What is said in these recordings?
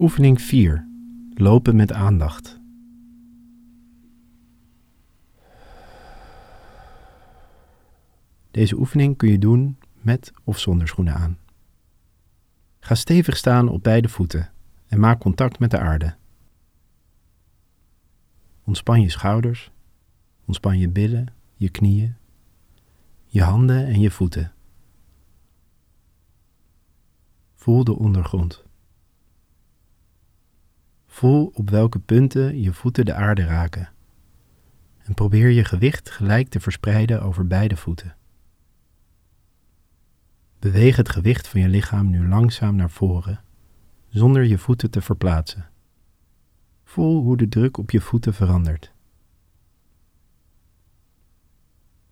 Oefening 4. Lopen met aandacht. Deze oefening kun je doen met of zonder schoenen aan. Ga stevig staan op beide voeten en maak contact met de aarde. Ontspan je schouders, ontspan je billen, je knieën, je handen en je voeten. Voel de ondergrond. Voel op welke punten je voeten de aarde raken. En probeer je gewicht gelijk te verspreiden over beide voeten. Beweeg het gewicht van je lichaam nu langzaam naar voren, zonder je voeten te verplaatsen. Voel hoe de druk op je voeten verandert.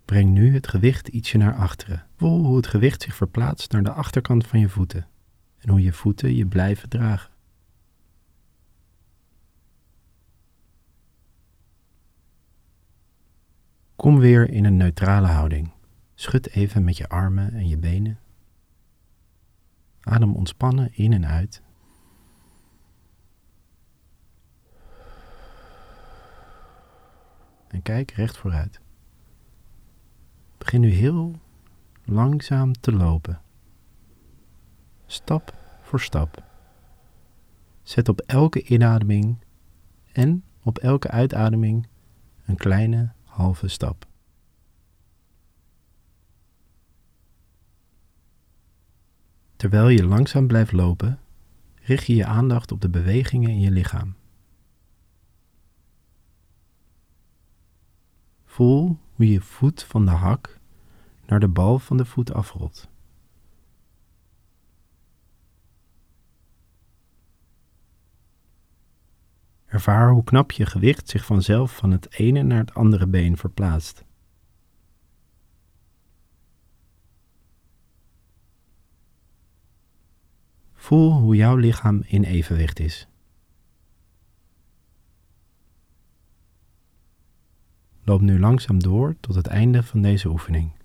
Breng nu het gewicht ietsje naar achteren. Voel hoe het gewicht zich verplaatst naar de achterkant van je voeten en hoe je voeten je blijven dragen. Kom weer in een neutrale houding. Schud even met je armen en je benen. Adem ontspannen in en uit. En kijk recht vooruit. Begin nu heel langzaam te lopen. Stap voor stap. Zet op elke inademing en op elke uitademing een kleine halve stap. Terwijl je langzaam blijft lopen, richt je je aandacht op de bewegingen in je lichaam. Voel hoe je voet van de hak naar de bal van de voet afrolt. Ervaar hoe knap je gewicht zich vanzelf van het ene naar het andere been verplaatst. Voel hoe jouw lichaam in evenwicht is. Loop nu langzaam door tot het einde van deze oefening.